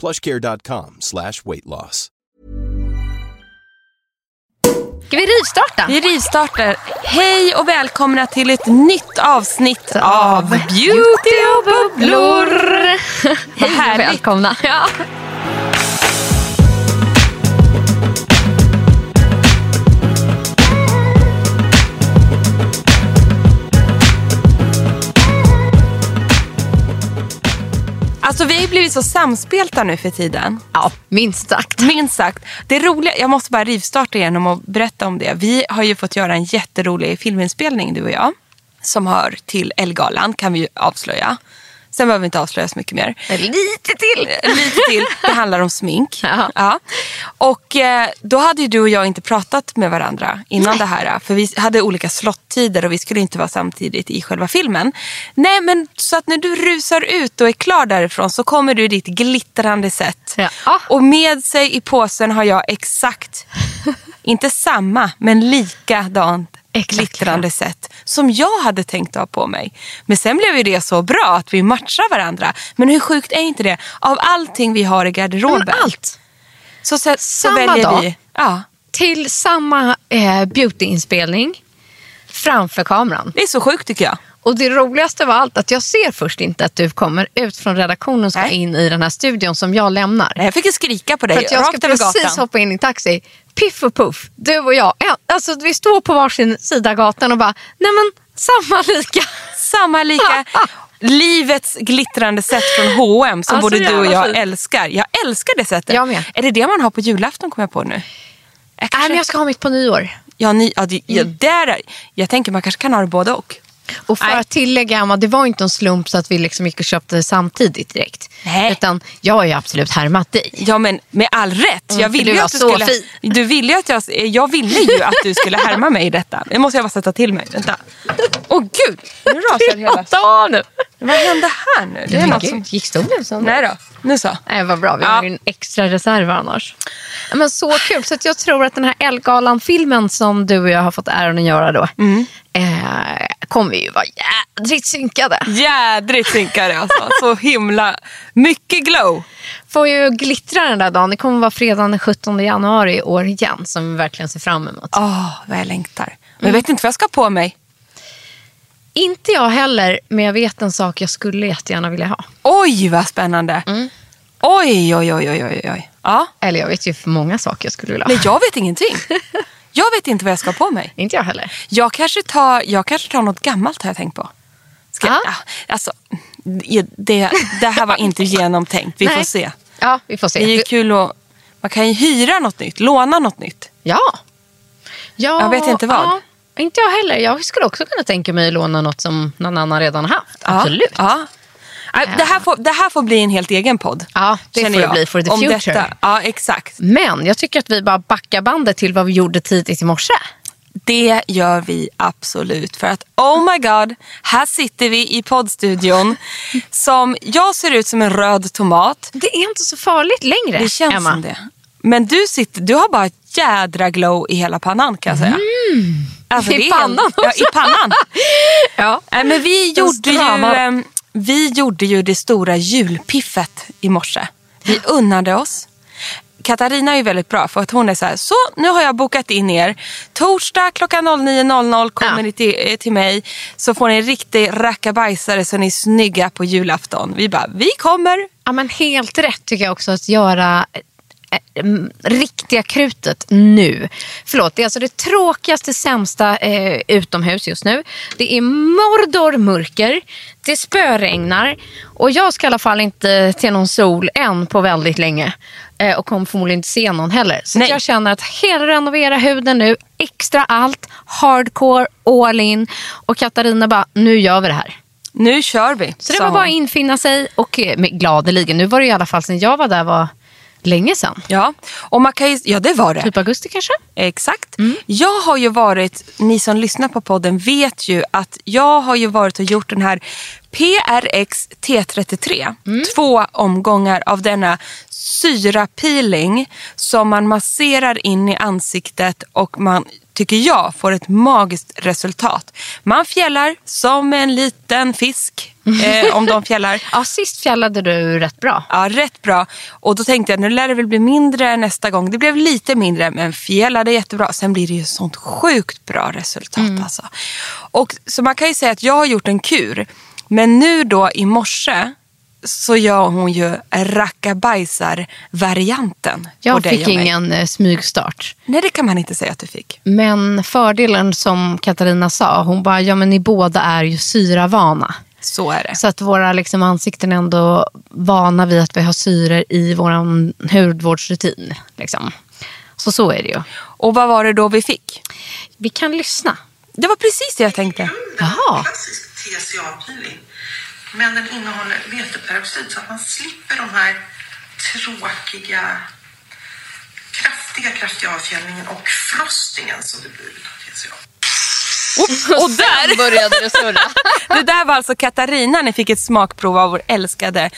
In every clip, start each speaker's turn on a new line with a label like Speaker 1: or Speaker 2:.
Speaker 1: plushcare.com slash weight loss.
Speaker 2: Ska vi rivstarta?
Speaker 3: Vi rivstartar. Hej och välkomna till ett nytt avsnitt av Beauty och bubblor.
Speaker 2: Hej och välkomna. Ja.
Speaker 3: Alltså vi har ju blivit så samspelta nu för tiden.
Speaker 2: ja, minst sagt.
Speaker 3: Minst sagt. Det roliga, jag måste bara rivstarta genom att berätta om det. Vi har ju fått göra en jätterolig filminspelning du och jag. Som hör till Elgalan kan vi ju avslöja. Sen behöver vi inte avslöja så mycket mer.
Speaker 2: Lite till.
Speaker 3: Lite till. Det handlar om smink.
Speaker 2: Ja.
Speaker 3: Ja. Och eh, då hade ju du och jag inte pratat med varandra innan det här. För vi hade olika slottider och vi skulle inte vara samtidigt i själva filmen. Nej men så att när du rusar ut och är klar därifrån så kommer du i ditt glittrande sätt.
Speaker 2: Ja.
Speaker 3: Och med sig i påsen har jag exakt, inte samma, men likadant
Speaker 2: Exakt
Speaker 3: glittrande sätt som jag hade tänkt ha på mig. Men sen blev ju det så bra att vi matchar varandra. Men hur sjukt är inte det? Av allting vi har i garderoben.
Speaker 2: Men allt.
Speaker 3: Så, så, så
Speaker 2: Samma
Speaker 3: väljer
Speaker 2: dag.
Speaker 3: vi. Ja,
Speaker 2: Till samma eh, beautyinspelning framför kameran.
Speaker 3: det är så sjukt tycker jag.
Speaker 2: Och det roligaste var allt att jag ser först inte att du kommer ut från redaktionen och ska
Speaker 3: Nej.
Speaker 2: in i den här studion som jag lämnar.
Speaker 3: Jag fick ju skrika på dig
Speaker 2: För att jag ska
Speaker 3: rakt över
Speaker 2: precis
Speaker 3: gatan.
Speaker 2: hoppa in i taxi. Piff och puff, du och jag. Ja, Alltså, vi står på varsin sida gatan och bara, nej men samma lika.
Speaker 3: Samma lika. Livets glittrande sätt från H&M som
Speaker 2: Alltså,
Speaker 3: både du och jag
Speaker 2: fint.
Speaker 3: älskar. Jag älskar det sättet.
Speaker 2: Jag med.
Speaker 3: Är det det man har på julafton kommer jag på nu? Jag
Speaker 2: Nej,
Speaker 3: kanske-
Speaker 2: men jag ska ha mitt på nyår.
Speaker 3: ja, ni, ja, det, ja,
Speaker 2: Mm.
Speaker 3: där, är- jag tänker man kanske kan ha det både och.
Speaker 2: Och för att tillägga Emma, det var inte en slump så att vi liksom gick och köpte samtidigt direkt.
Speaker 3: Nej.
Speaker 2: Utan jag har ju absolut härmat dig.
Speaker 3: Ja men med all rätt.
Speaker 2: Mm,
Speaker 3: jag ville ju att du skulle,
Speaker 2: fin.
Speaker 3: du ville ju att jag, jag ville ju att du skulle härma mig i detta. Det måste jag bara sätta till mig. Vänta. Åh gud, nu rasar hela...
Speaker 2: Ta nu.
Speaker 3: Vad hände här nu? Det är något som...
Speaker 2: Gick stolen så?
Speaker 3: Nej då, nu så.
Speaker 2: Nej, vad bra. Vi har ju en extra reserv annars. Men så kul. Så jag tror att den här Elgalan-filmen som du och jag har fått äran att göra då.
Speaker 3: Mm.
Speaker 2: Eh, kommer ju vara jädrigt synkade.
Speaker 3: Jädrigt synkade alltså. Så himla mycket glow.
Speaker 2: Får ju glittra den där dagen. Det kommer vara fredagen den 17 januari i år igen. Som vi verkligen ser fram emot.
Speaker 3: Åh, vad jag längtar. Men jag vet inte vad jag ska på mig.
Speaker 2: Inte jag heller, men jag vet en sak jag skulle jättegärna vilja ha.
Speaker 3: Oj, vad spännande. Oj, oj, oj, oj, oj, oj. Ja.
Speaker 2: Eller jag vet ju för många saker jag skulle vilja ha.
Speaker 3: Nej, jag vet ingenting. Jag vet inte vad jag ska ha på mig.
Speaker 2: Inte jag heller.
Speaker 3: Jag kanske tar, jag kanske tar något gammalt har jag tänkt på. Ska,
Speaker 2: Ja.
Speaker 3: ja, alltså, det, det här var inte genomtänkt. Vi
Speaker 2: Nej.
Speaker 3: får se.
Speaker 2: Ja, vi får se.
Speaker 3: Det är kul att... Man kan ju hyra något nytt, låna något nytt.
Speaker 2: Ja. ja.
Speaker 3: Jag vet inte vad.
Speaker 2: Ja, inte jag heller. Jag skulle också kunna tänka mig att låna något som någon annan redan har haft. Absolut.
Speaker 3: Ja. Ja, Det, här får, det här får bli en helt egen podd.
Speaker 2: Ja, det får det bli for the
Speaker 3: om
Speaker 2: future.
Speaker 3: Detta. Ja, exakt.
Speaker 2: Men jag tycker att vi bara backar bandet till vad vi gjorde tidigt i morse.
Speaker 3: Det gör vi absolut. För att oh my god, här sitter vi i poddstudion som jag ser ut som en röd tomat.
Speaker 2: Det är inte så farligt längre,
Speaker 3: Det känns
Speaker 2: Emma.
Speaker 3: som det. Men du, sitter, du har bara ett jädra glow i hela pannan kan jag säga. Alltså,
Speaker 2: Mm. I
Speaker 3: det är helt-
Speaker 2: pannan
Speaker 3: Ja,
Speaker 2: också.
Speaker 3: i pannan.
Speaker 2: Ja.
Speaker 3: Nej, men vi,
Speaker 2: Den
Speaker 3: gjorde ju, ehm, vi gjorde ju det stora julpiffet i morse. Vi unnade oss. Katarina är väldigt bra för att hon är så här, så nu har jag bokat in er. Torsdag klockan 09.00 kommer
Speaker 2: Ja.
Speaker 3: ni till, eh, till mig så får ni en riktig rackabajsare så ni är snygga på julafton. Vi bara, vi kommer.
Speaker 2: Ja, men helt rätt tycker jag också att göra eh, mm, riktiga krutet nu. Förlåt, det är alltså det tråkigaste, sämsta eh, utomhus just nu. Det är mordor mörker, det spöregnar och jag ska i alla fall inte till någon sol än på väldigt länge. Eh, och kommer förmodligen inte se någon heller. Så jag känner att hela renovera huden nu, extra allt, hardcore, all in. Och Katarina bara, nu gör vi det här.
Speaker 3: Nu kör vi.
Speaker 2: Så det var bara att infinna sig och eh, gladeligen. Nu var det i alla fall sen jag var där var länge sedan.
Speaker 3: Ja, och man kan ju, ja det var det.
Speaker 2: Typ augusti kanske?
Speaker 3: Exakt. Jag har ju varit, ni som lyssnar på podden vet ju att jag har ju varit och gjort den här PRX T33. Två omgångar av denna syrapeeling som man masserar in i ansiktet och man, tycker jag, får ett magiskt resultat. Man fjällar som en liten fisk, eh, om de fjällar.
Speaker 2: Ja, sist fjällade du rätt bra.
Speaker 3: Ja, rätt bra. Och då tänkte jag, nu lär det väl bli mindre nästa gång. Det blev lite mindre, men fjällade jättebra. Sen blir det ju sånt sjukt bra resultat alltså. Och, så man kan ju säga att jag har gjort en kur. Men nu då i morse så gör hon ju rackabajsar-varianten.
Speaker 2: Jag fick ingen eh, smygstart.
Speaker 3: Nej, det kan man inte säga att du fick.
Speaker 2: Men fördelen som Katarina sa, hon bara, ja men ni båda är ju syravana.
Speaker 3: Så är det.
Speaker 2: Så att våra liksom, ansikten är ändå vana vid att vi har syror i vår hudvårdsrutin. Liksom. Så så är det ju.
Speaker 3: Och vad var det då vi fick?
Speaker 2: Vi kan lyssna.
Speaker 3: Det var precis det jag tänkte.
Speaker 2: Jaha.
Speaker 4: klassisk TCA-peeling. Men den innehåller veteperoxid så att man slipper de här tråkiga, kraftiga, kraftiga avfjällningen och frostingen som det blir av TCA.
Speaker 3: Och där
Speaker 2: började det surra.
Speaker 3: Det där var alltså Katarina, ni fick ett smakprov av vår älskade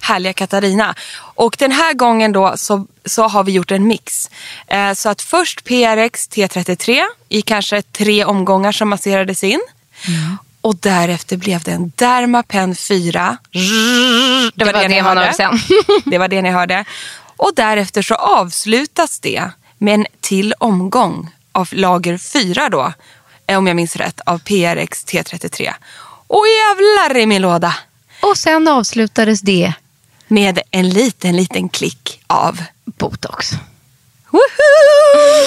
Speaker 3: härliga Katarina. Och den här gången då så, så har vi gjort en mix. Eh, så att först PRX T33 i kanske tre omgångar som masserades in. Och därefter blev det en Dermapen 4. Det var det, ni
Speaker 2: man
Speaker 3: hörde.
Speaker 2: hörde sen.
Speaker 3: Det var det ni hörde. Och därefter så avslutas det med en till omgång av lager 4 då. eh, Om jag minns rätt, av PRX T33. Och jävlar i min låda!
Speaker 2: Och sen avslutades det
Speaker 3: Med en liten, liten klick av
Speaker 2: botox.
Speaker 3: Woohoo!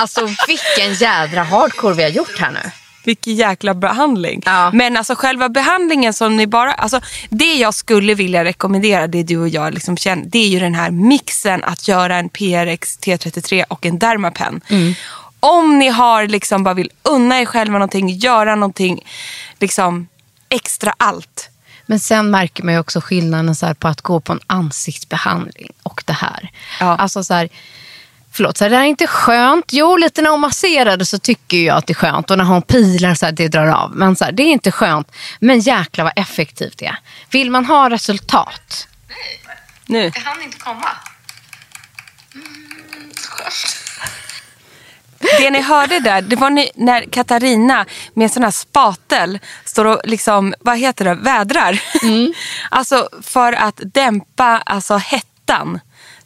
Speaker 2: Alltså vilken jädra hardcore vi har gjort här nu.
Speaker 3: Vilken jäkla behandling.
Speaker 2: Ja.
Speaker 3: Men alltså själva behandlingen som ni bara... Alltså, det jag skulle vilja rekommendera, det du och jag liksom känner, det är ju den här mixen att göra en PRX T33 och en Dermapen. Om ni har liksom bara vill unna er själva någonting, göra någonting liksom extra allt.
Speaker 2: Men sen märker man ju också skillnaden så på att gå på en ansiktsbehandling och det här.
Speaker 3: Ja.
Speaker 2: Alltså så här, förlåt, så här, det här är inte skönt. Jo, lite när hon masserade så tycker jag att det är skönt och när hon pilar så här, det drar av. Men så här, det är inte skönt. Men jäkla vad effektivt det är. Vill man ha resultat?
Speaker 3: Nu.
Speaker 2: Det hann inte komma.
Speaker 3: Det ni hörde där, det var när Katarina med en sån här spatel står och liksom, vad heter det, vädrar. alltså för att dämpa alltså, hettan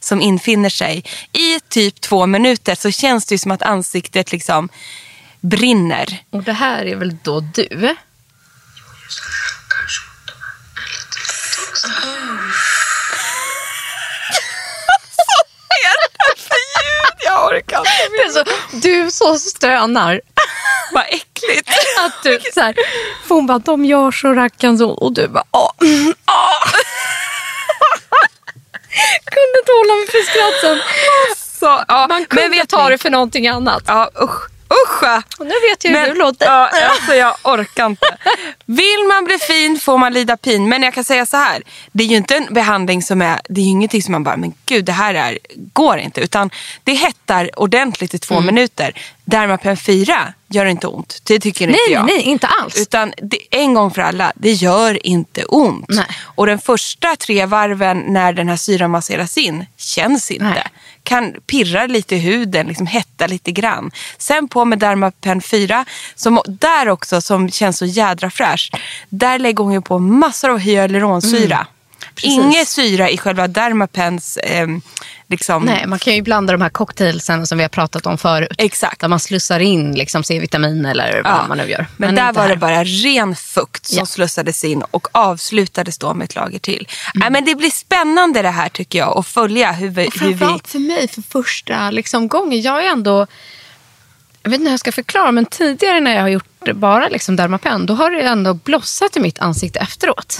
Speaker 3: som infinner sig. I typ två minuter så känns det som att ansiktet liksom brinner.
Speaker 2: Och det här är väl då du?
Speaker 3: Jag orkar inte.
Speaker 2: Så, du så stönar.
Speaker 3: Vad äckligt.
Speaker 2: Att du, så här, hon bara, de gör så rackarns ont. Och du bara, åh. mm, åh. Hålla mig för skratt sen.
Speaker 3: Ja.
Speaker 2: Man
Speaker 3: Men
Speaker 2: ta
Speaker 3: ni?
Speaker 2: det för någonting annat.
Speaker 3: Ja, usch. Usch!
Speaker 2: Och nu vet jag hur du låter.
Speaker 3: Ja, alltså jag orkar inte. Vill man bli fin får man lida pin. Men jag kan säga så här. Det är ju inte en behandling som är, det är ju ingenting som man bara, men gud det här är, går inte. Utan det hettar ordentligt i två
Speaker 2: Mm.
Speaker 3: minuter. Dermapen 4 gör inte ont. Det tycker
Speaker 2: Nej,
Speaker 3: inte jag.
Speaker 2: nej, inte alls.
Speaker 3: Utan det, en gång för alla, det gör inte ont.
Speaker 2: Nej.
Speaker 3: Och den första tre varven när den här syran masseras in känns inte.
Speaker 2: Nej.
Speaker 3: Kan pirra lite i huden, liksom hetta lite grann. Sen på med Dermapen 4, som, där också som känns så jädra fräsch. Där lägger hon ju på massor av hyaluronsyra.
Speaker 2: Mm. Precis.
Speaker 3: Ingen syra i själva Dermapens ehm, liksom,
Speaker 2: Nej, man kan ju blanda de här cocktailsen som vi har pratat om förut.
Speaker 3: Exakt.
Speaker 2: Där man slussar in liksom C-vitamin eller vad
Speaker 3: Ja.
Speaker 2: man nu gör.
Speaker 3: Men, där
Speaker 2: inte
Speaker 3: var
Speaker 2: här.
Speaker 3: det bara ren fukt som
Speaker 2: Ja.
Speaker 3: slussades in och avslutades då med ett lager till.
Speaker 2: Mm.
Speaker 3: Men det blir spännande det här tycker jag att följa hur vi...
Speaker 2: Och
Speaker 3: Hur vi
Speaker 2: framförallt för mig för första liksom, gången. Jag är ändå... Jag vet inte hur jag ska förklara, men tidigare när jag har gjort bara liksom Dermapen, då har det ändå blossat i mitt ansikte efteråt.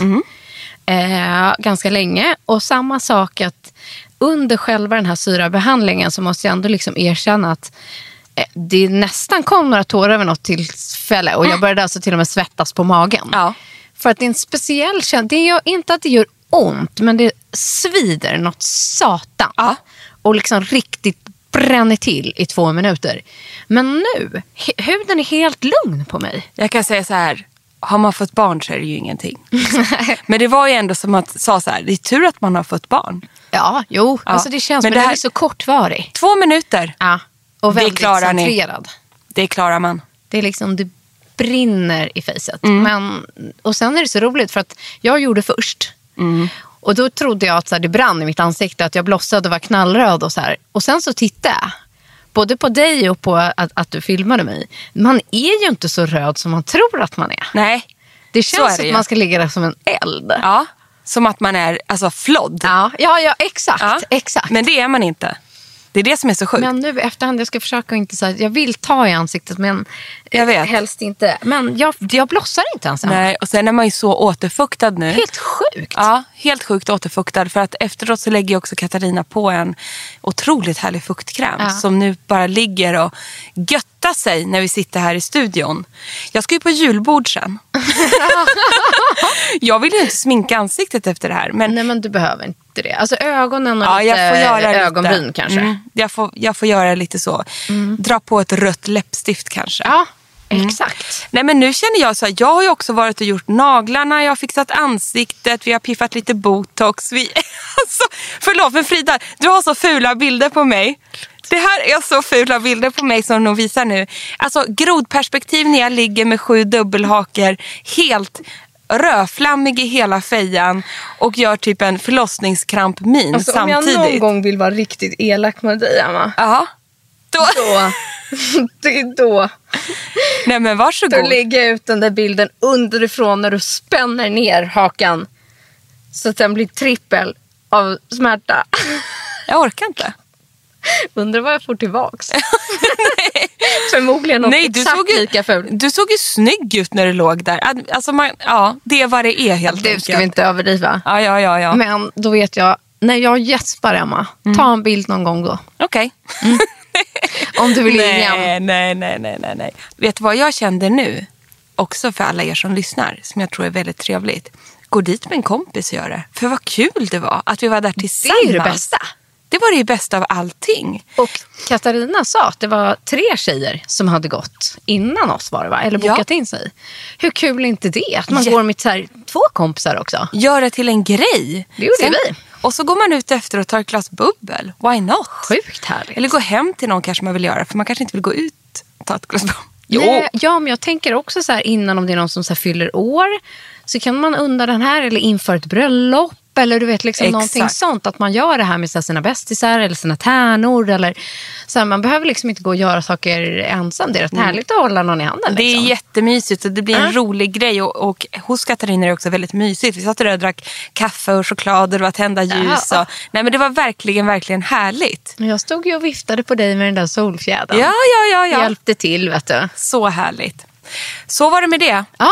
Speaker 2: Eh, ganska länge. Och samma sak att under själva den här syrabehandlingen så måste jag ändå liksom erkänna att eh, det nästan kom några tårar över något tillfälle och jag började alltså till och med svettas på magen.
Speaker 3: Ja.
Speaker 2: För att det är en speciell känsla. Det är inte att det gör ont, men det svider något satan.
Speaker 3: Ja.
Speaker 2: Och liksom riktigt bränner till i två minuter. Men nu, huden är helt lugn på mig.
Speaker 3: Jag kan säga så här, har man fått barn så är det ju ingenting. men det var ju ändå som att sa så här, det är tur att man har fått barn.
Speaker 2: Ja, jo.
Speaker 3: Ja.
Speaker 2: Alltså det känns,
Speaker 3: Men
Speaker 2: men,
Speaker 3: det här-
Speaker 2: är så kortvarig.
Speaker 3: Två minuter,
Speaker 2: Ja. Och
Speaker 3: Det
Speaker 2: väldigt
Speaker 3: klarar ni.
Speaker 2: centrerad.
Speaker 3: det klarar man.
Speaker 2: Det är liksom, det brinner i fejset.
Speaker 3: Mm.
Speaker 2: Men, och sen är det så roligt för att jag gjorde först.
Speaker 3: Mm.
Speaker 2: Och då trodde jag att så här, det brann i mitt ansikte, att jag blossade och var knallröd och så här. Och sen så tittade jag. Både på dig och på att, att du filmade mig. Man är ju inte så röd som man tror att man är.
Speaker 3: Nej,
Speaker 2: Det känns
Speaker 3: det
Speaker 2: som
Speaker 3: ju.
Speaker 2: att man ska ligga där som en eld.
Speaker 3: ja, som att man är alltså flodd.
Speaker 2: Ja, ja, ja exakt.
Speaker 3: Ja.
Speaker 2: exakt.
Speaker 3: Men det är man inte. Det är det som är så sjukt.
Speaker 2: Men nu efterhand, jag ska försöka inte här, jag vill ta i ansiktet men
Speaker 3: Jag vet.
Speaker 2: helst inte. Men jag, jag blossar inte ens.
Speaker 3: Nej, och sen är man ju så återfuktad nu.
Speaker 2: Helt sjukt.
Speaker 3: Ja, helt sjukt återfuktad. För att efteråt så lägger också Katarina på en otroligt härlig fuktkräm.
Speaker 2: Ja.
Speaker 3: Som nu bara ligger och göttar sig när vi sitter här i studion. Jag ska ju på julbord sen. jag vill ju inte sminka ansiktet efter det här. Men
Speaker 2: Nej men du behöver inte det. Alltså ögonen och
Speaker 3: ja,
Speaker 2: lite
Speaker 3: jag får göra
Speaker 2: ögonbryn
Speaker 3: lite.
Speaker 2: kanske.
Speaker 3: Mm, jag, får, jag får göra lite så. Dra på ett rött läppstift kanske.
Speaker 2: Ja, exakt.
Speaker 3: Nej men nu känner jag så här, jag har ju också varit och gjort naglarna, jag har fixat ansiktet, vi har piffat lite botox. Vi, alltså, förlåt men Frida, du har så fula bilder på mig. Det här är så fula bilder på mig som de visar nu. Alltså grodperspektiv när jag ligger med sju dubbelhaker, helt rödflammig i hela fejan och gör typ en förlossningskrampmin
Speaker 2: Alltså, om jag
Speaker 3: samtidigt.
Speaker 2: någon gång vill vara riktigt elak med dig Emma.
Speaker 3: Ja. Då,
Speaker 2: Då, det är då.
Speaker 3: nej men
Speaker 2: Då
Speaker 3: varsågod.
Speaker 2: lägger jag ut den där bilden underifrån när du spänner ner hakan. Så att den blir trippel av smärta.
Speaker 3: Jag orkar inte.
Speaker 2: Undrar vad jag får tillbaks. Förmodligen
Speaker 3: Nej, du
Speaker 2: exakt
Speaker 3: såg, ju,
Speaker 2: lika fult.
Speaker 3: du såg ju snygg ut när du låg där. Alltså man, ja, det är vad det är helt
Speaker 2: Det
Speaker 3: enkelt.
Speaker 2: ska vi inte överdriva.
Speaker 3: Ja, ja, ja. ja.
Speaker 2: Men då vet jag, när jag gäspar Emma,
Speaker 3: Mm.
Speaker 2: ta en bild någon gång då.
Speaker 3: Okej.
Speaker 2: Om du vill in igen.
Speaker 3: Nej, nej, nej, nej, nej, nej. Vet du vad jag kände nu? Också för alla er som lyssnar, som jag tror är väldigt trevligt. Gå dit med en kompis och gör det. För vad kul det var att vi var där
Speaker 2: Det
Speaker 3: tillsammans.
Speaker 2: är ju det bästa.
Speaker 3: Det var det bästa av allting.
Speaker 2: Och Katarina sa att det var tre tjejer som hade gått innan oss var det va? Eller
Speaker 3: Ja.
Speaker 2: bokat in sig. Hur kul är inte det? Att man
Speaker 3: Jätte-
Speaker 2: går med så här, två kompisar också.
Speaker 3: Gör det till en grej.
Speaker 2: Det gjorde vi.
Speaker 3: Och så går man ut efter och tar ett glas bubbel. Why not?
Speaker 2: Sjukt härligt.
Speaker 3: Eller gå hem till någon kanske man vill göra. För man kanske inte vill gå ut och ta ett glas bubbel. Jo.
Speaker 2: Nej, ja, men jag tänker också så här innan om det är någon som så fyller år. Så kan man undra den här eller inför ett bröllop. Eller du vet liksom
Speaker 3: Exakt.
Speaker 2: någonting sånt. Att man gör det här med sina bästisar eller sina tärnor. Eller, så här, man behöver liksom inte gå och göra saker ensam. Det är rätt härligt att hålla någon i handen.
Speaker 3: Mm. Det är
Speaker 2: liksom.
Speaker 3: jättemysigt och det blir en
Speaker 2: Ja.
Speaker 3: rolig grej. Och, och hos Katarina är det också väldigt mysigt. Vi satt där och drack kaffe och choklad och det var tända ljus.
Speaker 2: Ja.
Speaker 3: Och, nej men det var verkligen, verkligen härligt.
Speaker 2: Jag stod ju och viftade på dig med den där solfjädern.
Speaker 3: Ja, ja, ja. ja.
Speaker 2: Hjälpte till vet du.
Speaker 3: Så härligt. Så var det med det.
Speaker 2: Ja.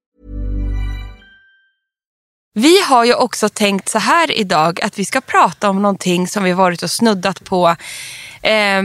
Speaker 3: Vi har ju också tänkt så här idag att vi ska prata om någonting som vi varit och snuddat på eh,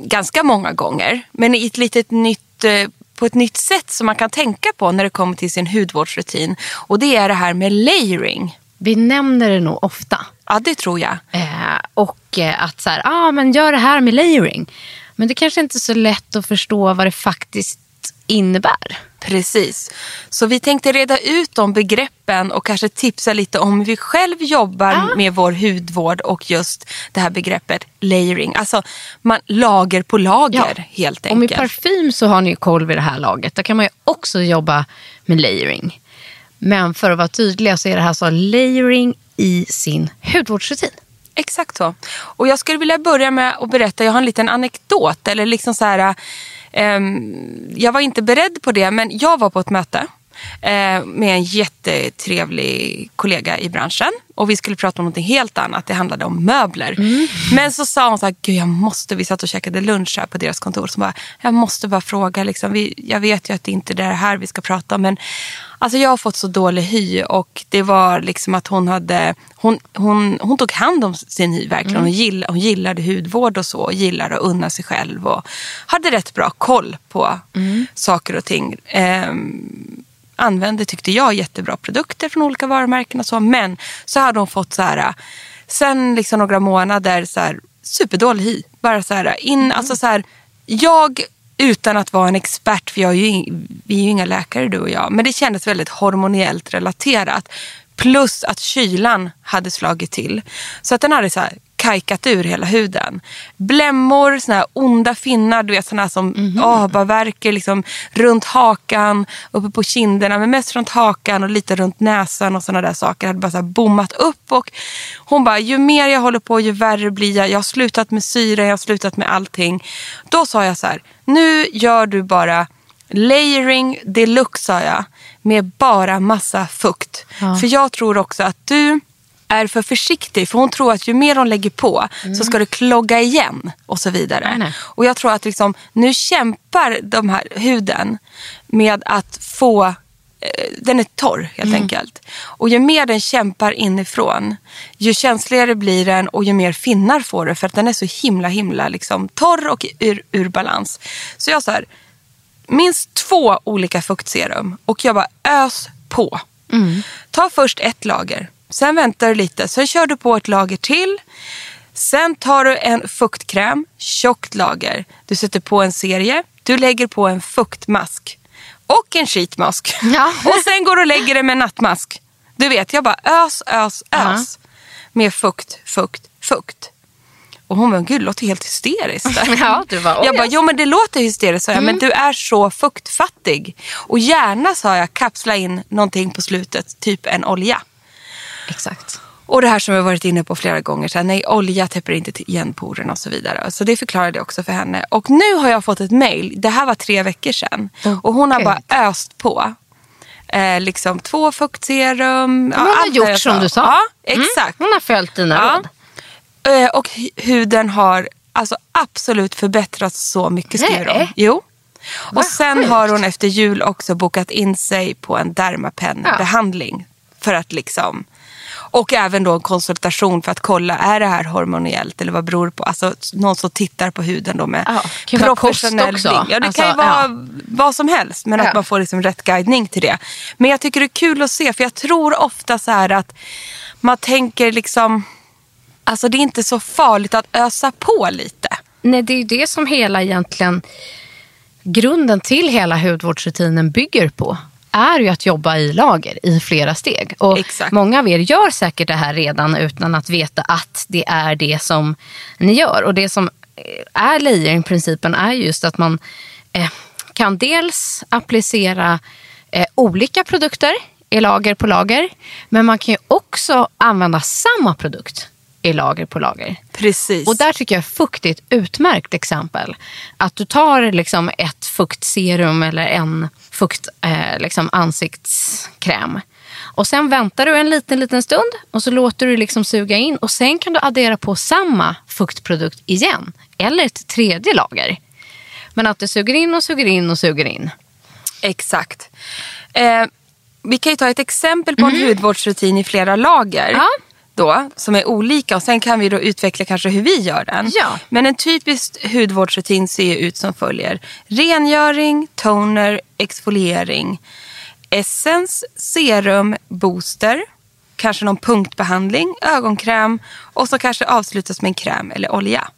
Speaker 3: ganska många gånger. Men i ett litet nytt, eh, på ett nytt sätt som man kan tänka på när det kommer till sin hudvårdsrutin. Och det är det här med layering.
Speaker 2: Vi nämner det nog ofta.
Speaker 3: Ja, det tror jag.
Speaker 2: Eh, och eh, att så här, ah, men gör det här med layering. Men det kanske inte är så lätt att förstå vad det faktiskt innebär.
Speaker 3: Precis. Så vi tänkte reda ut de begreppen och kanske tipsa lite om hur vi själv jobbar
Speaker 2: Ah.
Speaker 3: med vår hudvård och just det här begreppet layering. Alltså man, lager på lager helt
Speaker 2: Och med
Speaker 3: enkelt.
Speaker 2: parfym så har ni ju koll vid det här laget. Där kan man ju också jobba med layering. Men för att vara tydliga så är det här så layering i sin hudvårdsrutin.
Speaker 3: Exakt så. Och jag skulle vilja börja med att berätta, jag har en liten anekdot. Eller liksom så här, Ehm, jag var inte beredd på det, men jag var på ett möte med en jättetrevlig kollega i branschen. Och vi skulle prata om något helt annat, det handlade om möbler. Men så sa hon så här, Gud, jag måste, vi satt och käkade lunch här på deras kontor. Så bara, jag måste bara fråga, liksom, vi, jag vet ju att det inte är det här vi ska prata om. Men alltså, jag har fått så dålig hy och det var liksom att hon hade, hon, hon, hon tog hand om sin hy verkligen. Hon, gill, hon gillade hudvård och så, och gillade att unna sig själv och hade rätt bra koll på saker och ting. Ehm, använde, tyckte jag, jättebra produkter från olika varumärken och så. Men så hade hon fått så här, sen liksom några månader, så här, superdålig hy. Bara så här, in, alltså så här, jag utan att vara en expert, för jag är ju, vi är ju inga läkare du och jag, men det kändes väldigt hormoniellt relaterat. Plus att kylan hade slagit till. Så att den hade så här kajkat ur hela huden. Blämmor, såna här onda finnar, du vet såna här som åh, bara värker liksom runt hakan, uppe på kinderna, men mest runt hakan och lite runt näsan och såna där saker. hade bara så bommat upp och hon bara, ju mer jag håller på ju värre blir jag. Jag har slutat med syre, jag har slutat med allting. Då sa jag så här, nu gör du bara layering deluxe sa jag, med bara massa fukt. För jag tror också att du är för försiktig. För hon tror att ju mer hon lägger på så ska det klogga igen och så vidare.
Speaker 2: Nej, nej.
Speaker 3: Och jag tror att liksom, nu kämpar de här huden med att få eh, den är torr helt enkelt. Och ju mer den kämpar inifrån, ju känsligare blir den och ju mer finnar får du för att den är så himla himla liksom, torr och ur, ur balans. Så jag så här, minst två olika fuktserum och jag bara ös på. Ta först ett lager, sen väntar du lite, sen kör du på ett lager till. Sen tar du en fuktkräm, tjockt lager. Du sätter på en serie, du lägger på en fuktmask och en sheetmask.
Speaker 2: Ja.
Speaker 3: och sen går du och lägger det med nattmask. Du vet, jag bara ös, ös, ös. Med fukt, fukt, fukt. Och hon bara, gud det låter helt hysteriskt. där."
Speaker 2: Ja, du bara, "Oj,
Speaker 3: jag bara,
Speaker 2: yes."
Speaker 3: jo men det låter hysteriskt sa jag, men du är så fuktfattig. Och gärna sa jag, kapsla in någonting på slutet, typ en olja.
Speaker 2: Exakt.
Speaker 3: Och det här som jag varit inne på flera gånger, så här, nej olja täpper inte igen porerna och så vidare. Så det förklarade jag också för henne. Och nu har jag fått ett mail, det här var tre veckor sedan. Och hon har bara öst på. Eh, liksom två fuktserum.
Speaker 2: Hon har gjort som du sa. Mm.
Speaker 3: Ja, exakt.
Speaker 2: Hon har följt dina
Speaker 3: Ja.
Speaker 2: råd.
Speaker 3: Eh, Och hu- huden har alltså absolut förbättrats så mycket skriver hon. Jo. Och
Speaker 2: Vad
Speaker 3: sen
Speaker 2: sjukt.
Speaker 3: har hon efter jul också bokat in sig på en dermapenbehandling. För att liksom... Och även då en konsultation för att kolla, är det här hormoniellt eller vad beror det på? Alltså någon som tittar på huden då med
Speaker 2: Ja, kan vara kost
Speaker 3: professionell
Speaker 2: också.
Speaker 3: Ja, det
Speaker 2: Alltså,
Speaker 3: kan ju vara
Speaker 2: ja.
Speaker 3: vad som helst, men
Speaker 2: Ja.
Speaker 3: att man får liksom rätt guidning till det. Men jag tycker det är kul att se, för jag tror ofta så här att man tänker liksom, alltså det är inte så farligt att ösa på lite.
Speaker 2: Nej, det är ju det som hela egentligen grunden till hela hudvårdsrutinen bygger på är ju att jobba i lager i flera steg. Och
Speaker 3: Exakt.
Speaker 2: Många av er gör säkert det här redan utan att veta att det är det som ni gör. Och det som eh, är layering-principen är just att man eh, kan dels applicera eh, olika produkter i lager på lager. Men man kan ju också använda samma produkt i lager på lager.
Speaker 3: Precis.
Speaker 2: Och där tycker jag fukt är ett utmärkt exempel. Att du tar liksom ett fuktserum eller en fukt eh, liksom ansiktskräm. Och sen väntar du en liten, liten stund och så låter du liksom suga in. Och sen kan du addera på samma fuktprodukt igen. Eller ett tredje lager. Men att du suger in och suger in och suger in.
Speaker 3: Exakt. Eh, vi kan ju ta ett exempel på en hudvårdsrutin i flera lager.
Speaker 2: Ja.
Speaker 3: Då, som är olika och sen kan vi då utveckla kanske hur vi gör den.
Speaker 2: Ja.
Speaker 3: Men en typisk hudvårdsrutin ser ut som följer. Rengöring, toner, exfoliering, essens, serum, booster, kanske någon punktbehandling, ögonkräm och så kanske avslutas med en kräm eller olja.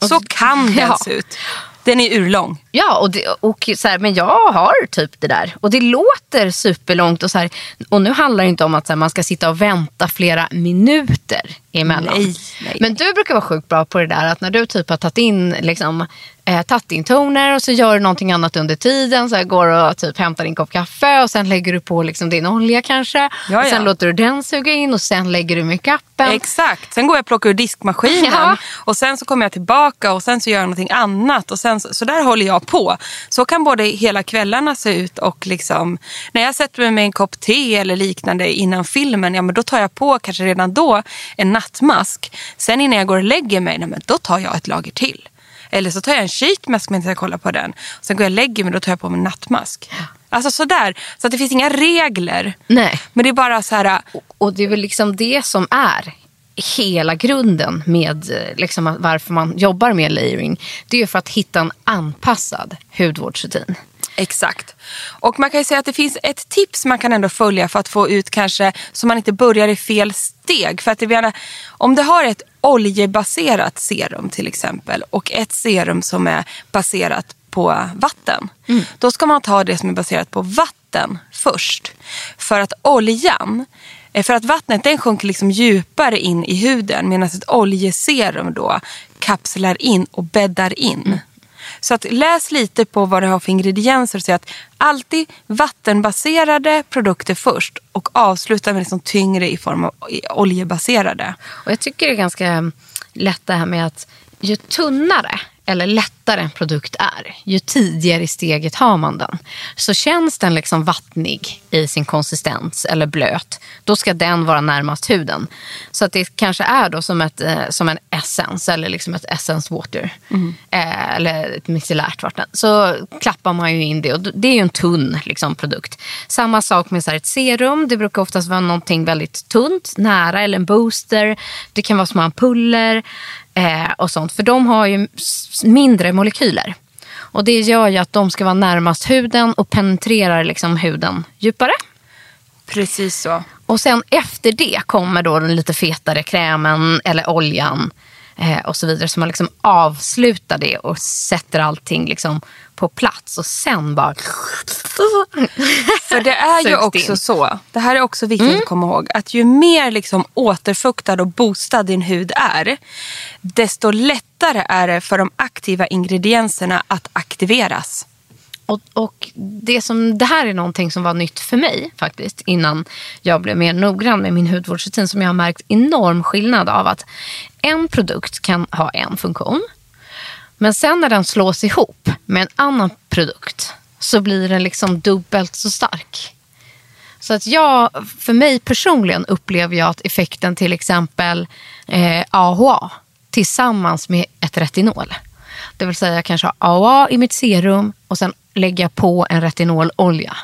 Speaker 3: Så kan den
Speaker 2: Ja.
Speaker 3: se ut. Den är urlång.
Speaker 2: Ja, och, det, och så här, men jag har typ det där. Och det låter superlångt. Och, så här, och nu handlar det inte om att så här, man ska sitta och vänta flera minuter emellan.
Speaker 3: Nej, nej.
Speaker 2: Men du brukar vara sjukt bra på det där att när du typ har tagit in, liksom, eh, tagit in toner och så gör du någonting annat under tiden. Så går och typ hämtar din kopp kaffe och sen lägger du på liksom, din olja kanske.
Speaker 3: Ja,
Speaker 2: och sen
Speaker 3: ja.
Speaker 2: låter du den suga in och sen lägger du makeupen.
Speaker 3: Exakt. Sen går jag och plockar ur diskmaskinen
Speaker 2: Ja.
Speaker 3: och sen så kommer jag tillbaka och sen så gör jag någonting annat. Och sen så, så där håller jag på. Så kan både hela kvällarna se ut och liksom när jag sätter mig med en kopp te eller liknande innan filmen, ja men då tar jag på kanske redan då en nattmask. Sen innan jag går och lägger mig, nej, men då tar jag ett lager till. Eller så tar jag en sheetmask medan jag kollar på den. Sen går jag och lägger mig då tar jag på mig en nattmask. Alltså sådär. Så att det finns inga regler.
Speaker 2: Nej.
Speaker 3: Men det är bara så här,
Speaker 2: Och det är väl liksom det som är hela grunden med eh, liksom, varför man jobbar med layering. Det är för att hitta en anpassad hudvårdsrutin.
Speaker 3: Exakt. Och man kan ju säga att det finns ett tips man kan ändå följa för att få ut kanske så man inte börjar i fel steg. För att det menar, om du har ett oljebaserat serum till exempel och ett serum som är baserat på vatten. Då ska man ta det som är baserat på vatten först. För att oljan, eh, för att vattnet den sjunker liksom djupare in i huden medan ett oljeserum då kapslar in och bäddar in. Så att läs lite på vad det har för ingredienser och se att alltid vattenbaserade produkter först och avsluta med liksom tyngre i form av oljebaserade.
Speaker 2: Och jag tycker det är ganska lätt det här med att ju tunnare eller lättare en produkt är, ju tidigare i steget har man den. Så känns den liksom vattnig i sin konsistens eller blöt, då ska den vara närmast huden. Så att det kanske är då som, ett, eh, som en essens eller liksom ett essence water. Eh, eller ett micellärt vatten. Så klappar man ju in det och det är ju en tunn liksom, produkt. Samma sak med så här, ett serum. Det brukar oftast vara någonting väldigt tunt, nära eller en booster. Det kan vara små ampuller eh, och sånt. För de har ju mindre molekyler. Och det gör ju att de ska vara närmast huden och penetrerar liksom huden djupare.
Speaker 3: Precis så.
Speaker 2: Och sen efter det kommer då den lite fetare krämen eller oljan eh, och så vidare. Så man liksom avslutar det och sätter allting liksom på plats. Och sen bara...
Speaker 3: För det är ju också
Speaker 2: in. Mm.
Speaker 3: så, det här är också viktigt att komma ihåg, att ju mer liksom återfuktad och boostad din hud är, desto lättare är det för de aktiva ingredienserna att aktiveras.
Speaker 2: Och, och det, som, det här är någonting som var nytt för mig faktiskt innan jag blev mer noggrann med min hudvårdsrutin som jag har märkt enorm skillnad av att en produkt kan ha en funktion men sen när den slås ihop med en annan produkt så blir den liksom dubbelt så stark. Så att jag, för mig personligen upplever jag att effekten till exempel eh, AHA tillsammans med ett retinol. Det vill säga jag kanske har AHA i mitt serum och sen lägger jag på en retinololja.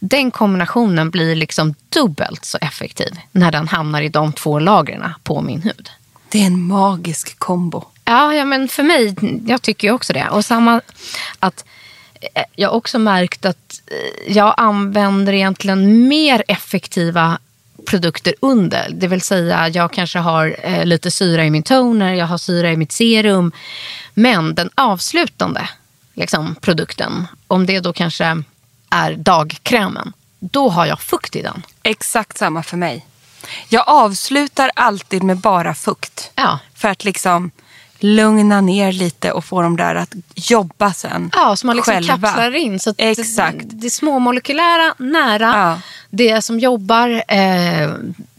Speaker 2: Den kombinationen blir liksom dubbelt så effektiv när den hamnar i de två lagren på min hud.
Speaker 3: Det är en magisk kombo.
Speaker 2: Ja, ja, men för mig, jag tycker ju också det. Och samma att eh, jag har också märkt att eh, jag använder egentligen mer effektiva produkter under. Det vill säga jag kanske har eh, lite syra i min toner, jag har syra i mitt serum. Men den avslutande liksom, produkten, om det då kanske är dagkrämen, då har jag fukt i den.
Speaker 3: Exakt samma för mig. Jag avslutar alltid med bara fukt.
Speaker 2: Ja.
Speaker 3: För att liksom lugna ner lite och få dem där att jobba sen
Speaker 2: Ja, så man liksom
Speaker 3: själva.
Speaker 2: kapslar in. Så
Speaker 3: Exakt.
Speaker 2: Det, det småmolekylära, nära.
Speaker 3: Ja.
Speaker 2: Det som jobbar, eh,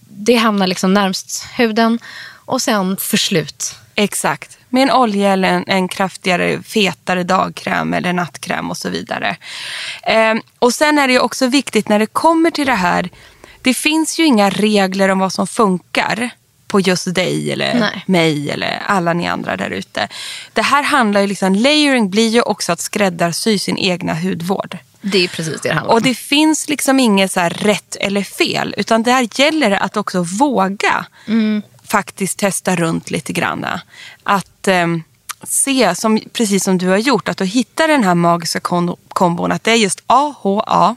Speaker 2: det hamnar liksom närmst huden. Och sen för slut.
Speaker 3: Exakt. Med en olja eller en, en kraftigare, fetare dagkräm eller nattkräm och så vidare. Ehm, och sen är det också viktigt när det kommer till det här. Det finns ju inga regler om vad som funkar på just dig eller
Speaker 2: Nej.
Speaker 3: mig eller alla ni andra där ute. Det här handlar ju liksom, layering blir ju också att skräddarsy sin egna hudvård.
Speaker 2: Det är precis det det handlar om.
Speaker 3: Och det finns liksom inget så rätt eller fel. Utan där gäller det att också våga faktiskt testa runt lite grann. Att ehm, se, som, precis som du har gjort, att du hittar den här magiska kombon. Att det är just AHA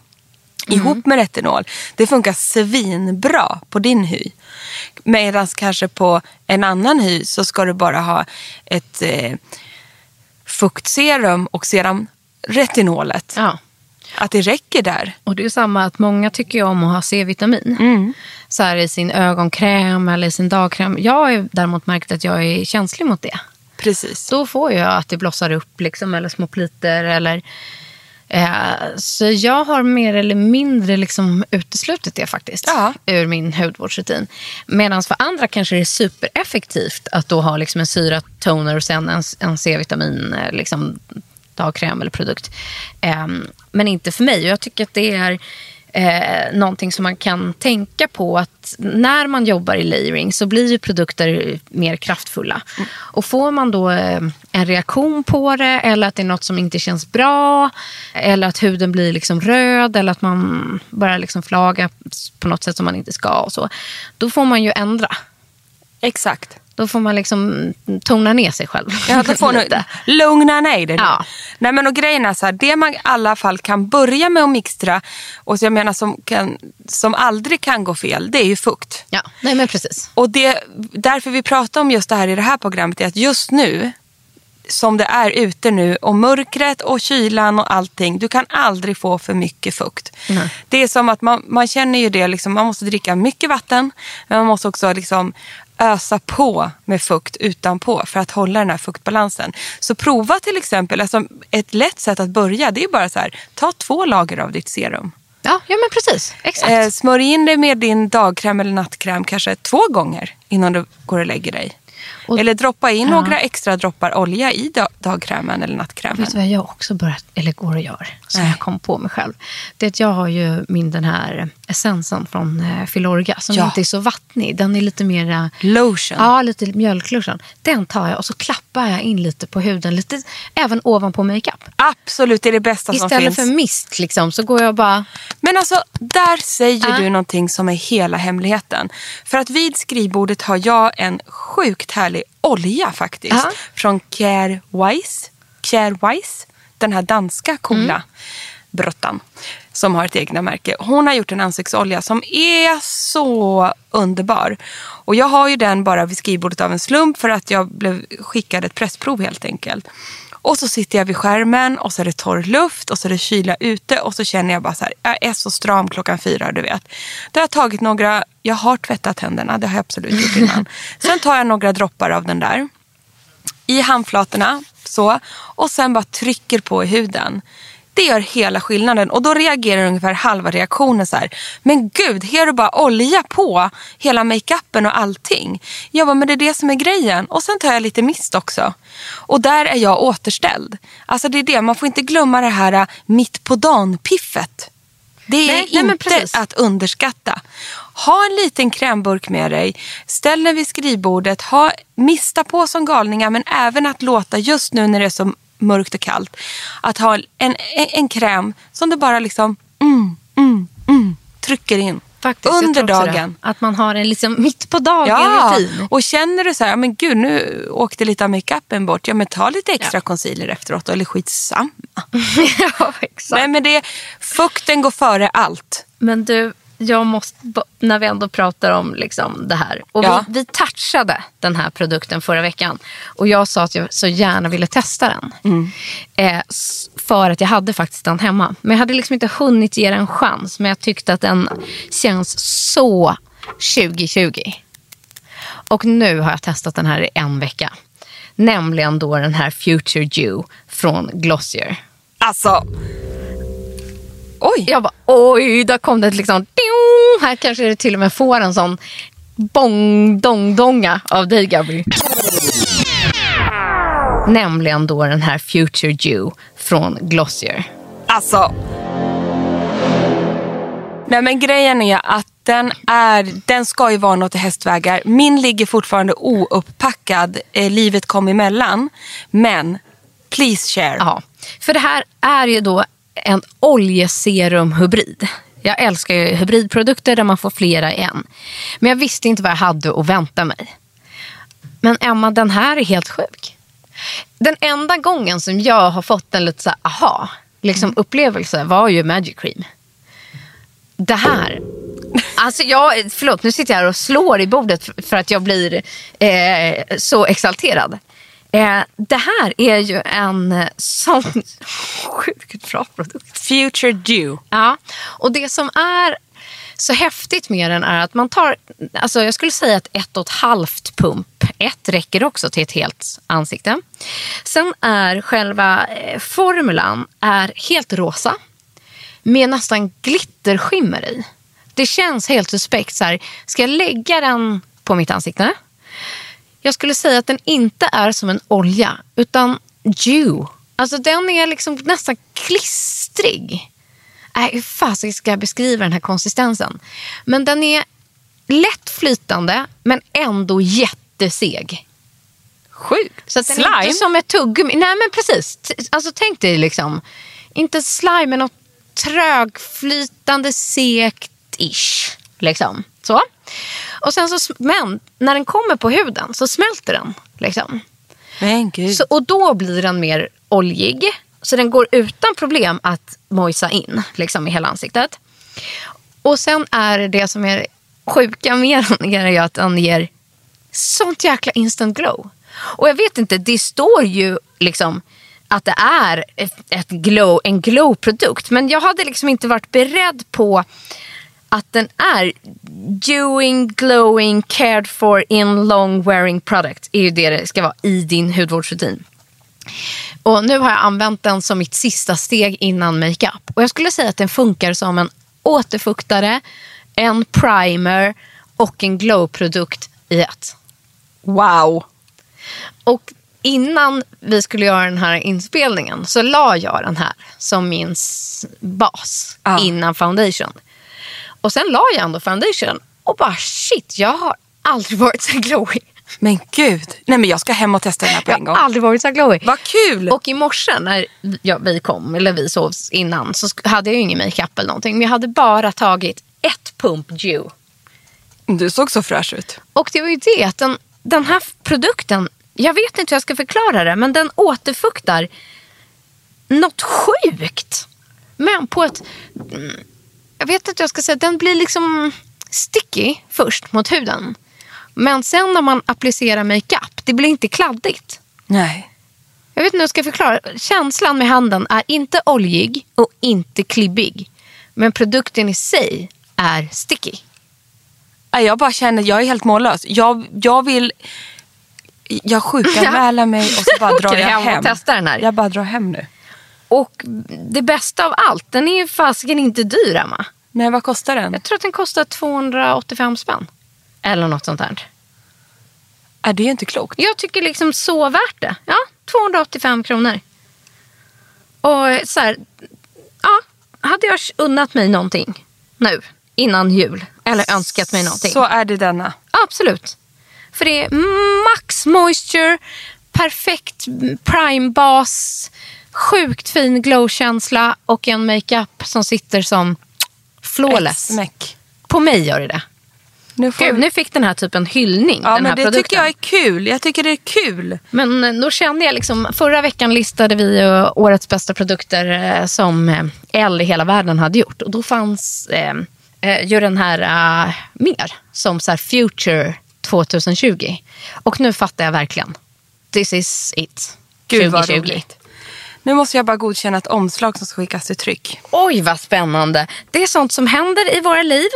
Speaker 3: ihop med retinol. Det funkar svinbra på din hy. Medan kanske på en annan hy så ska du bara ha ett eh, fuktserum och sedan retinolet.
Speaker 2: Ja.
Speaker 3: Att det räcker där.
Speaker 2: Och det är samma att många tycker om att ha C-vitamin.
Speaker 3: Mm.
Speaker 2: Så här i sin ögonkräm eller i sin dagkräm. Jag har däremot märkt att jag är känslig mot det.
Speaker 3: Precis.
Speaker 2: Då får jag att det blossar upp liksom, eller små pliter. Eller, så jag har mer eller mindre liksom uteslutit det faktiskt.
Speaker 3: Ja.
Speaker 2: Ur min hudvårdsrutin. Medan för andra kanske det är supereffektivt att då ha liksom en syratoner och sen en, en C-vitamin eh, liksom, dagkräm eller produkt. Eh, men inte för mig. Jag tycker att det är eh, någonting som man kan tänka på att när man jobbar i layering så blir ju produkter mer kraftfulla. Och får man då eh, en reaktion på det eller att det är något som inte känns bra eller att huden blir liksom röd eller att man börjar liksom flaga på något sätt som man inte ska och så. Då får man ju ändra.
Speaker 3: Exakt.
Speaker 2: Då får man liksom tona ner sig själv.
Speaker 3: Ja, då får
Speaker 2: lite.
Speaker 3: lugna ner dig.
Speaker 2: Ja.
Speaker 3: Nej, men och grejen är så här, det man i alla fall kan börja med att mixtra och så jag menar som, kan, som aldrig kan gå fel, det är ju fukt.
Speaker 2: Ja, nej men precis.
Speaker 3: Och det, därför vi pratar om just det här i det här programmet är att just nu, som det är ute nu och mörkret och kylan och allting, du kan aldrig få för mycket fukt. Det är som att man, man känner ju det, liksom, man måste dricka mycket vatten, men man måste också liksom ösa på med fukt utanpå för att hålla den här fuktbalansen. Så prova till exempel, alltså ett lätt sätt att börja, det är bara så här, ta två lager av ditt serum.
Speaker 2: Ja, ja men precis. Exakt.
Speaker 3: Eh, smörj in det med din dagkräm eller nattkräm kanske två gånger innan du går och lägger dig.
Speaker 2: Och-
Speaker 3: eller droppa in
Speaker 2: Ja.
Speaker 3: några extra droppar olja i da- dagkrämen eller nattkrämen.
Speaker 2: Vet du vad jag också börjat, eller går och gör, som
Speaker 3: Nej.
Speaker 2: jag kom på mig själv? Det är att jag har ju min den här essensen från eh, Filorga som
Speaker 3: Ja.
Speaker 2: inte är så vattnig. Den är lite mer
Speaker 3: Lotion.
Speaker 2: Ja, lite mjölklotion. Den tar jag och så klappar jag in lite på huden, lite även ovanpå makeup.
Speaker 3: Absolut, det är det bästa som
Speaker 2: Istället
Speaker 3: finns.
Speaker 2: för mist liksom, så går jag bara...
Speaker 3: Men alltså, där säger
Speaker 2: Ja.
Speaker 3: du någonting som är hela hemligheten. För att vid skrivbordet har jag en sjukt härlig olja faktiskt.
Speaker 2: Ja.
Speaker 3: Från Care Wise. Care Wise. Den här danska coola brottan. Som har ett egna märke. Hon har gjort en ansiktsolja som är så underbar. Och jag har ju den bara vid skrivbordet av en slump för att jag blev skickad ett pressprov helt enkelt. Och så sitter jag vid skärmen och så är det torr luft och så är det kyla ute och så känner jag bara så här, jag är så stram klockan fyra, du vet. Då har jag tagit några, jag har tvättat händerna, det har jag absolut gjort innan. Sen tar jag några droppar av den där i handflatorna så och sen bara trycker på i huden. Det gör hela skillnaden och då reagerar ungefär halva reaktionen så här. Men gud, här är bara olja på hela makeupen och allting. Jag bara, men det är det som är grejen. Och sen tar jag lite mist också. Och där är jag återställd. Alltså det är det, man får inte glömma det här äh, mitt på dagen-piffet. Det är
Speaker 2: Nej, nej,
Speaker 3: inte
Speaker 2: precis.
Speaker 3: att underskatta. Ha en liten krämburk med dig. Ställ den vid skrivbordet. Ha, mista på som galningar men även att låta just nu när det är så mörkt och kallt. Att ha en, en, en kräm som du bara liksom mm, mm, mm, trycker in.
Speaker 2: Faktiskt,
Speaker 3: under dagen.
Speaker 2: Det. Att man har en liksom mitt på dagen
Speaker 3: Ja,
Speaker 2: rutin.
Speaker 3: och känner du så här, ja, men gud nu åkte lite av makeupen bort. Ja men ta lite extra concealer efteråt eller skitsamma.
Speaker 2: ja, exakt.
Speaker 3: Nej men det, fukten går före allt.
Speaker 2: Men du, jag måste, när vi ändå pratar om liksom det här. Och
Speaker 3: Ja.
Speaker 2: vi, vi touchade den här produkten förra veckan. Och jag sa att jag så gärna ville testa den.
Speaker 3: Mm.
Speaker 2: Eh, för att jag hade faktiskt den hemma. Men jag hade liksom inte hunnit ge den en chans. Men jag tyckte att den känns så 2020. Och nu har jag testat den här i en vecka. Nämligen då den här Future Dew från Glossier.
Speaker 3: Alltså. Oj.
Speaker 2: Jag bara, oj, där kom det liksom... Här kanske det till och med får en sån bong-dong-donga av dig, Gabi. Nämligen då den här Future Dew från Glossier.
Speaker 3: Alltså. Nej men grejen är att den, är, den ska ju vara något i hästvägar. Min ligger fortfarande ouppackad. Eh, livet kom emellan. Men please share.
Speaker 2: Ja, för det här är ju då en oljeserumhybrid. Jag älskar ju hybridprodukter där man får flera i en. Men jag visste inte vad jag hade att vänta mig. Men Emma, den här är helt sjuk. Den enda gången som jag har fått en lite så här, aha liksom upplevelse var ju Magic Cream. Det här, alltså jag, förlåt nu sitter jag här och slår i bordet för- att jag blir eh, så exalterad. Eh, det här är ju en eh, sån sjukt bra produkt.
Speaker 3: Future Dew.
Speaker 2: Ja, och det som är så häftigt med den är att man tar, alltså jag skulle säga att ett och ett halvt pump, ett räcker också till ett helt ansikte. Sen är själva eh, formulan är helt rosa med nästan glitterskimmer i. Det känns helt suspekt. Så här, ska jag lägga den på mitt ansikte? Jag skulle säga att den inte är som en olja, utan dew. Alltså den är liksom nästan klistrig. Nej, hur fasen ska jag beskriva den här konsistensen? Men den är lätt flytande, men ändå jätteseg.
Speaker 3: Sjukt.
Speaker 2: Så att den är
Speaker 3: Slime.
Speaker 2: inte som ett tuggummi. Nej men precis. Alltså tänk dig liksom, inte slime men något trögflytande segt-ish. Liksom. Så. Och sen så, men när den kommer på huden så smälter den. Liksom.
Speaker 3: Men gud.
Speaker 2: Så, och då blir den mer oljig. Så den går utan problem att mojsa in liksom, i hela ansiktet. Och sen är det som är sjuka med den är ju att den ger sånt jäkla instant glow. Och jag vet inte, det står ju liksom att det är ett glow, en glow-produkt. Men jag hade liksom inte varit beredd på att den är doing, glowing, cared for in long wearing product. är ju det det ska vara i din hudvårdsrutin. Och nu har jag använt den som mitt sista steg innan makeup. Och jag skulle säga att den funkar som en återfuktare, en primer och en glow-produkt i ett.
Speaker 3: Wow.
Speaker 2: Och innan vi skulle göra den här inspelningen så la jag den här som min bas
Speaker 3: Ja.
Speaker 2: innan foundation. Och sen la jag ändå foundation och bara shit, jag har aldrig varit så glowy.
Speaker 3: Men gud. Nej men jag ska hem och testa den här på
Speaker 2: Jag
Speaker 3: en
Speaker 2: har
Speaker 3: gång.
Speaker 2: aldrig varit så glowy.
Speaker 3: Vad kul.
Speaker 2: Och i morse när vi kom, eller vi sov innan, så hade jag ju ingen makeup eller någonting. Men jag hade bara tagit ett pump dew.
Speaker 3: Du såg så fräsch ut.
Speaker 2: Och det var ju det att den, den här produkten, jag vet inte hur jag ska förklara det, men den återfuktar något sjukt. Men på ett, jag vet hur jag ska säga, den blir liksom sticky först mot huden. Men sen när man applicerar makeup, det blir inte kladdigt.
Speaker 3: Nej.
Speaker 2: Jag vet inte hur jag ska förklara. Känslan med handen är inte oljig och inte klibbig. Men produkten i sig är sticky.
Speaker 3: Jag bara känner, jag är helt mållös. Jag, jag vill... Jag sjukanmäler mig och så bara drar jag
Speaker 2: hem
Speaker 3: hem.
Speaker 2: och testar den här.
Speaker 3: Jag bara drar hem nu.
Speaker 2: Och det bästa av allt, den är ju fasiken inte dyr Emma.
Speaker 3: Nej, vad kostar den?
Speaker 2: Jag tror att den kostar 285 spänn. Eller något sånt där.
Speaker 3: Är det är inte klokt.
Speaker 2: Jag tycker liksom så värt det. Ja, 285 kronor. Och så här, ja, hade jag unnat mig någonting nu innan jul eller önskat mig någonting.
Speaker 3: Så är det denna.
Speaker 2: Absolut. För det är max moisture, perfekt prime bas, sjukt fin glowkänsla och en makeup som sitter som flawless.
Speaker 3: Ett.
Speaker 2: På mig gör det det.
Speaker 3: Nu får
Speaker 2: Gud, nu fick den här typen hyllning.
Speaker 3: Ja, men det
Speaker 2: produkten.
Speaker 3: tycker jag är kul. Jag tycker det är kul.
Speaker 2: Men eh, då kände jag liksom, förra veckan listade vi årets bästa produkter eh, som eh, L i hela världen hade gjort. Och då fanns eh, eh, ju den här eh, mer som så här Future 2020. Och nu fattar jag verkligen. This is it.
Speaker 3: Gud vad roligt. Nu måste jag bara godkänna ett omslag som ska skickas till tryck.
Speaker 2: Oj, vad spännande. Det är sånt som händer i våra liv.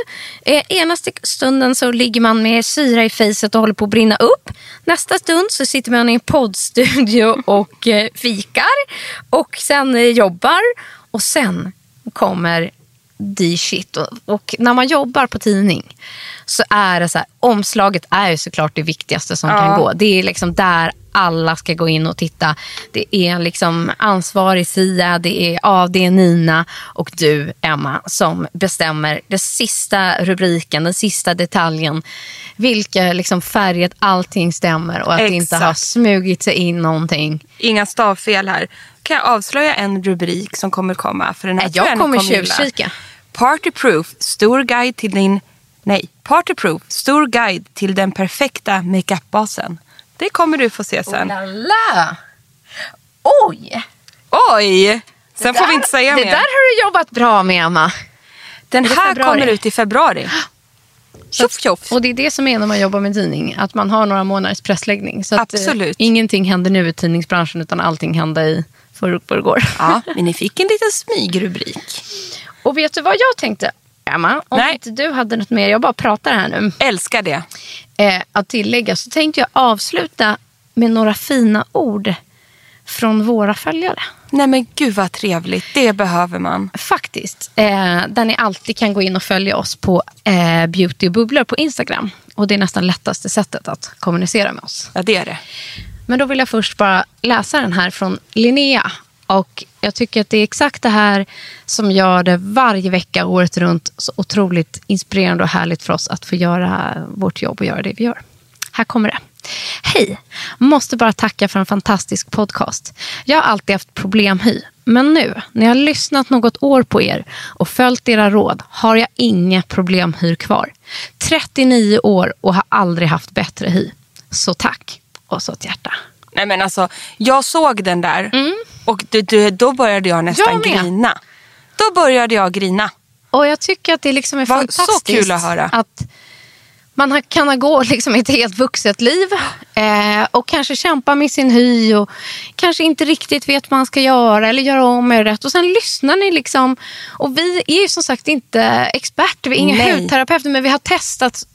Speaker 2: Eh, ena stunden så ligger man med syra i fejset och håller på att brinna upp. Nästa stund så sitter man i en poddstudio och eh, fikar. Och sen eh, jobbar. Och sen kommer the shit. Och, och när man jobbar på tidning så är det så här, omslaget är ju såklart det viktigaste som kan gå. Det är liksom där alla ska gå in och titta. Det är liksom ansvarig Sia, det är AD Nina och du Emma som bestämmer den sista rubriken, den sista detaljen. Vilka liksom färger, allting stämmer och att det inte har
Speaker 3: Exakt.
Speaker 2: smugit sig in någonting.
Speaker 3: Inga stavfel här. Kan jag avslöja en rubrik som kommer komma? För den här
Speaker 2: Nej, jag
Speaker 3: ni
Speaker 2: kommer tjuvkika.
Speaker 3: Partyproof, stor guide till din... Nej, Partyproof, stor guide till den perfekta makeupbasen. Det kommer du få se sen.
Speaker 2: La la. Oj!
Speaker 3: Oj! Sen får vi inte säga
Speaker 2: Det
Speaker 3: mer.
Speaker 2: där har du jobbat bra med, Emma.
Speaker 3: Den
Speaker 2: är det
Speaker 3: här kommer ut i februari. Tjoff tjoff.
Speaker 2: Och det är det som är när man jobbar med tidning, att man har några månaders pressläggning. Så att, eh,
Speaker 3: Absolut.
Speaker 2: ingenting händer nu i tidningsbranschen utan allting hände i förr- förrgår.
Speaker 3: Ja, men ni fick en liten smygrubrik.
Speaker 2: Och vet du vad jag tänkte, Emma? Om
Speaker 3: Nej.
Speaker 2: inte du hade något mer, jag bara pratar här nu,
Speaker 3: Älskar det.
Speaker 2: eh, att tillägga så tänkte jag avsluta med några fina ord från våra följare.
Speaker 3: Nej men gud vad trevligt. Det behöver man.
Speaker 2: Faktiskt. Eh, där ni alltid kan gå in och följa oss på eh, Beauty och bubblor på Instagram. Och det är nästan lättaste sättet att kommunicera med oss.
Speaker 3: Ja det är det.
Speaker 2: Men då vill jag först bara läsa den här från Linnea. Och jag tycker att det är exakt det här som gör det varje vecka året runt så otroligt inspirerande och härligt för oss att få göra vårt jobb och göra det vi gör. Här kommer det. Hej! Måste bara tacka för en fantastisk podcast. Jag har alltid haft problemhy. Men nu, när jag har lyssnat något år på er och följt era råd har jag inga problemhyr kvar. 39 år och har aldrig haft bättre hy. Så tack. Och så ett hjärta.
Speaker 3: Nej men alltså, jag såg den där och du, du, då började jag nästan.
Speaker 2: Jag
Speaker 3: grina. Då började jag grina.
Speaker 2: Och jag tycker att det liksom är
Speaker 3: så
Speaker 2: fantastiskt.
Speaker 3: kul att höra.
Speaker 2: Att man kan gå liksom ett helt vuxet liv eh, och kanske kämpa med sin hy och kanske inte riktigt vet vad man ska göra eller göra om är rätt. Och sen lyssnar ni liksom. Och vi är ju som sagt inte experter, vi är inga
Speaker 3: Nej.
Speaker 2: hudterapeuter men vi har testat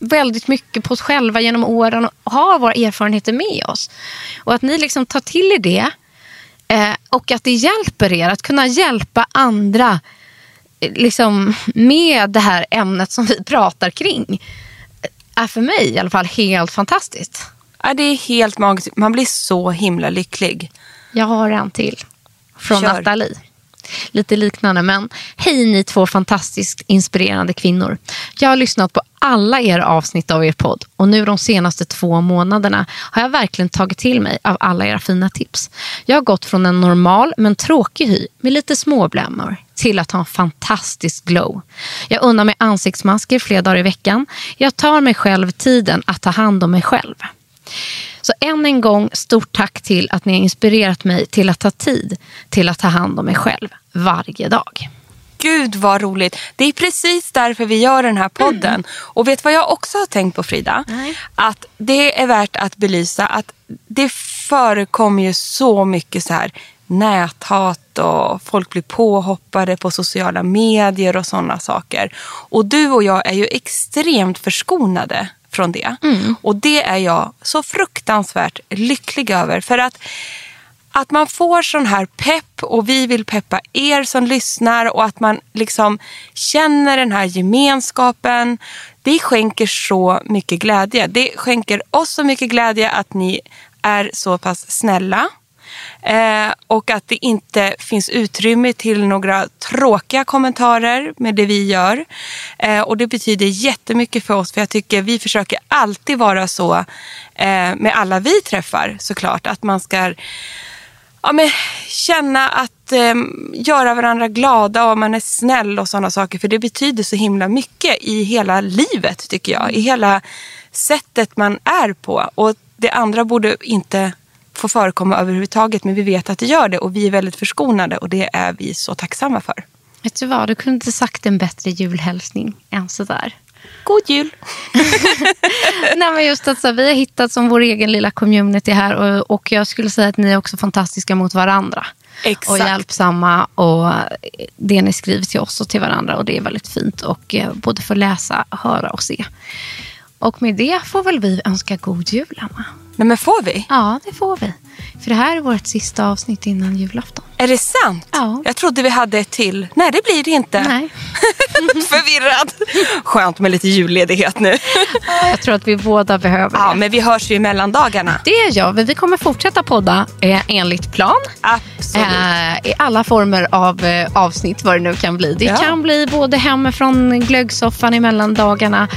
Speaker 2: väldigt mycket på oss själva genom åren och har våra erfarenheter med oss. Och att ni liksom tar till er det eh, och att det hjälper er att kunna hjälpa andra eh, liksom, med det här ämnet som vi pratar kring är för mig i alla fall helt fantastiskt.
Speaker 3: Ja, det är helt magiskt. Man blir så himla lycklig.
Speaker 2: Jag har en till från
Speaker 3: Kör.
Speaker 2: Nathalie. Lite liknande, men hej ni två fantastiskt inspirerande kvinnor. Jag har lyssnat på alla era avsnitt av er podd och nu de senaste två månaderna har jag verkligen tagit till mig av alla era fina tips. Jag har gått från en normal men tråkig hy med lite småblämmor till att ha en fantastisk glow. Jag unnar mig ansiktsmasker flera dagar i veckan. Jag tar mig själv tiden att ta hand om mig själv. Så än en gång, stort tack till att ni har inspirerat mig till att ta tid till att ta hand om mig själv varje dag.
Speaker 3: Gud vad roligt. Det är precis därför vi gör den här podden.
Speaker 2: Mm.
Speaker 3: Och vet vad jag också har tänkt på Frida? Att det är värt att belysa att det förekommer ju så mycket så här näthat och folk blir påhoppade på sociala medier och sådana saker. Och du och jag är ju extremt förskonade från det. Och det är jag så fruktansvärt lycklig över. För att att man får sån här pepp och vi vill peppa er som lyssnar och att man liksom känner den här gemenskapen. Det skänker så mycket glädje. Det skänker oss så mycket glädje att ni är så pass snälla. Eh, och att det inte finns utrymme till några tråkiga kommentarer med det vi gör. Eh, och det betyder jättemycket för oss för jag tycker vi försöker alltid vara så eh, med alla vi träffar såklart. Att man ska ja, men, känna att eh, göra varandra glada och man är snäll och sådana saker. För det betyder så himla mycket i hela livet tycker jag. I hela sättet man är på. Och det andra borde inte få förekomma överhuvudtaget. Men vi vet att det gör det och vi är väldigt förskonade och det är vi så tacksamma för.
Speaker 2: Vet du vad, du kunde inte sagt en bättre julhälsning än sådär.
Speaker 3: God jul!
Speaker 2: Nej, men just att så, vi har hittat som vår egen lilla community här och, och jag skulle säga att ni är också fantastiska mot varandra.
Speaker 3: Exakt.
Speaker 2: Och hjälpsamma och det ni skriver till oss och till varandra och det är väldigt fint och eh, både få läsa, höra och se. Och med det får väl vi önska god jul, Emma.
Speaker 3: Nej men får vi?
Speaker 2: Ja, det får vi. För det här är vårt sista avsnitt innan julafton.
Speaker 3: Är det sant?
Speaker 2: Ja.
Speaker 3: Jag trodde vi hade ett till. Nej, det blir det inte.
Speaker 2: Nej.
Speaker 3: Förvirrad. Skönt med lite julledighet nu.
Speaker 2: Jag tror att vi båda behöver
Speaker 3: ja,
Speaker 2: det.
Speaker 3: men vi hörs ju i mellandagarna.
Speaker 2: Det gör vi. Vi kommer fortsätta podda eh, enligt plan.
Speaker 3: Absolut.
Speaker 2: Eh, I alla former av eh, avsnitt, vad det nu kan bli. Det
Speaker 3: Ja.
Speaker 2: kan bli både hemifrån glöggsoffan i mellandagarna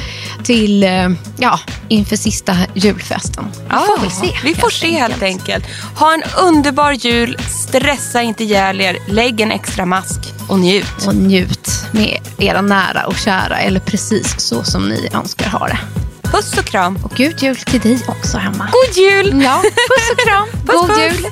Speaker 2: till eh, ja, inför sista julfesten. Vi får väl se.
Speaker 3: Vi får se helt enkelt. Ha en underbar jul. Stressa inte ihjäl er. Lägg en extra mask och njut.
Speaker 2: Och njut med era nära och kära, eller precis så som ni önskar ha det.
Speaker 3: Puss och kram.
Speaker 2: Och god jul till dig också, Hemma.
Speaker 3: God jul!
Speaker 2: Ja, puss och kram.
Speaker 3: Puss,
Speaker 2: god
Speaker 3: puss.
Speaker 2: jul.